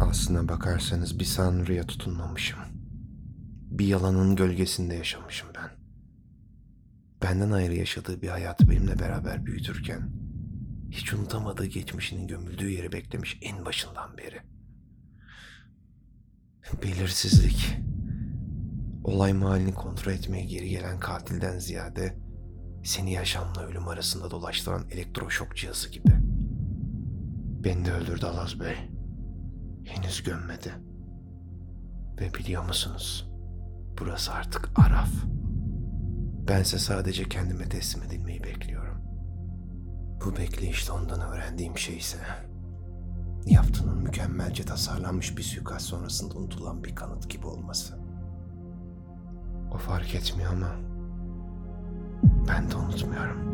Aslına bakarsanız bir sanrıya tutunmamışım. Bir yalanın gölgesinde yaşamışım ben. Benden ayrı yaşadığı bir hayatı benimle beraber büyütürken hiç unutamadığı geçmişinin gömüldüğü yeri beklemiş en başından beri. Belirsizlik. Olay mahallini kontrol etmeye geri gelen katilden ziyade seni yaşamla ölüm arasında dolaştıran elektroşok cihazı gibi. Beni de öldürdü Alaz Bey. Henüz gömmedi. Ve biliyor musunuz? Burası artık Araf. Bense sadece kendime teslim edilmeyi bekliyorum. Bu bekleyişte ondan öğrendiğim şey ise... Yaptığının mükemmelce tasarlanmış bir suikast sonrasında unutulan bir kanıt gibi olması. O fark etmiyor ama ben de unutmuyorum.